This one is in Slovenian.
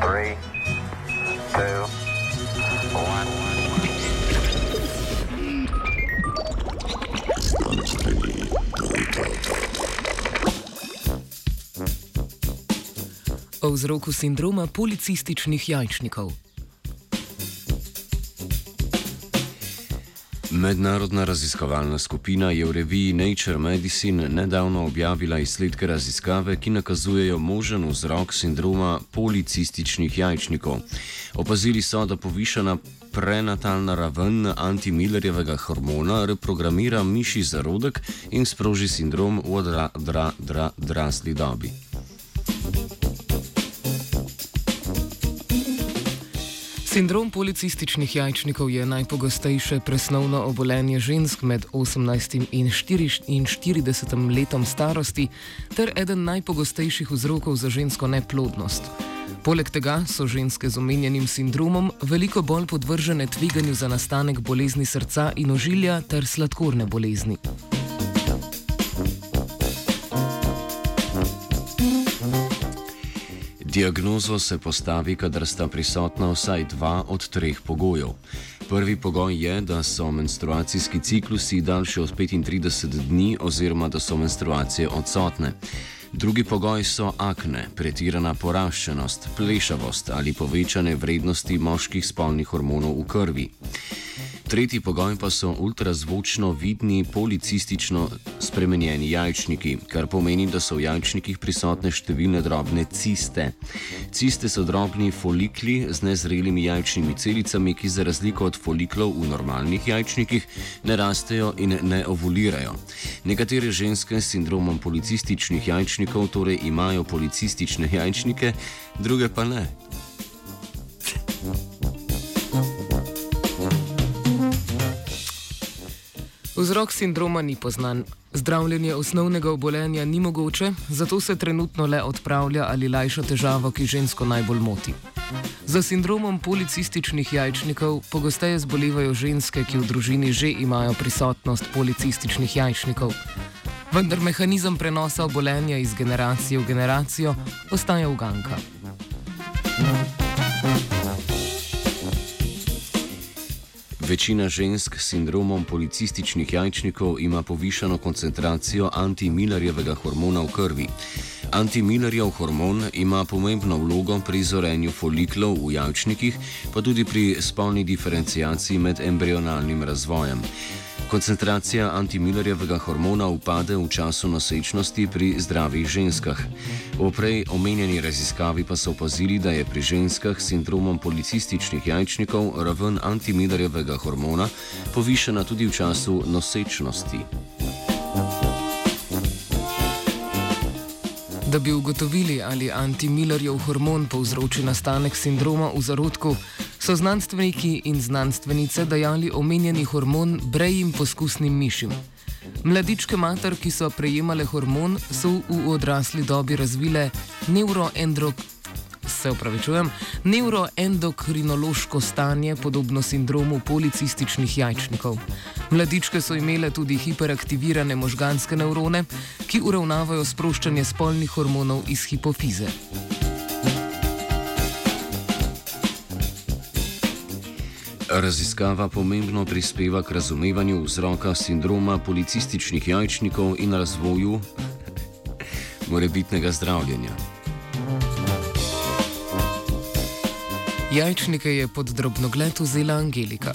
Three, two, one. O vzroku sindroma policističnih jajčnikov. Mednarodna raziskovalna skupina je v reviji Nature Medicine nedavno objavila izsledke raziskave, ki nakazujejo možen vzrok sindroma policističnih jajčnikov. Opazili so, da povišana prenatalna raven antimillerjevega hormona reprogramira miši zarodek in sproži sindrom v odrasli dra, dra, dra, dobi. Sindrom policističnih jajčnikov je najpogostejše presnovno obolenje žensk med 18 in 44 letom starosti ter eden najpogostejših vzrokov za žensko neplodnost. Poleg tega so ženske z omenjenim sindromom veliko bolj podvržene tveganju za nastanek bolezni srca in ožilja ter sladkorne bolezni. Diagnozo se postavi, kadar sta prisotna vsaj dva od treh pogojev. Prvi pogoj je, da so menstruacijski ciklusi daljši od 35 dni oziroma da so menstruacije odsotne. Drugi pogoj so akne, pretirana poraščenost, plešavost ali povečane vrednosti moških spolnih hormonov v krvi. Tretji pogoj pa so ultrazvočno vidni policistično spremenjeni jajčniki, kar pomeni, da so v jajčnikih prisotne številne drobne ciste. Ciste so drobni folikli z nezrelimi jajčnimi celicami, ki za razliko od foliklov v normalnih jajčnikih ne rastejo in ne ovulirajo. Nekatere ženske s sindromom policističnih jajčnikov torej imajo policistične jajčnike, druge pa ne. Vzrok sindroma ni poznan. Zdravljenje osnovnega obolenja ni mogoče, zato se trenutno le odpravlja ali lajša težavo, ki žensko najbolj moti. Za sindromom policističnih jajčnikov pogosteje zbolevajo ženske, ki v družini že imajo prisotnost policističnih jajčnikov. Vendar mehanizem prenosa obolenja iz generacije v generacijo ostaja uganka. Večina žensk s sindromom policističnih jajčnikov ima povišano koncentracijo antimillerjevega hormona v krvi. Antimillerjev hormon ima pomembno vlogo pri zorenju foliklov v jajčnikih, pa tudi pri spolni diferenciaciji med embrionalnim razvojem. Koncentracija antimillerjevega hormona upade v času nosečnosti pri zdravih ženskah. V prej omenjeni raziskavi pa so opazili, da je pri ženskah s sindromom policističnih jajčnikov raven antimillerjevega hormona povišena tudi v času nosečnosti. Da bi ugotovili, ali antimillerjev hormon povzroči nastanek sindroma v zarodku, so znanstveniki in znanstvenice dajali omenjeni hormon brejim poskusnim mišim. Mladičke mater, ki so prejemale hormon, so v odrasli dobi razvile neuroendokrinološko se upravičujem, neuroendokrinološko stanje, podobno sindromu policističnih jajčnikov. Mladičke so imele tudi hiperaktivirane možganske nevrone, ki uravnavajo sproščanje spolnih hormonov iz hipofize. Raziskava pomembno prispeva k razumevanju vzroka sindroma policističnih jajčnikov in razvoju morebitnega zdravljenja. Jajčnike je pod drobnogled vzela Angelika.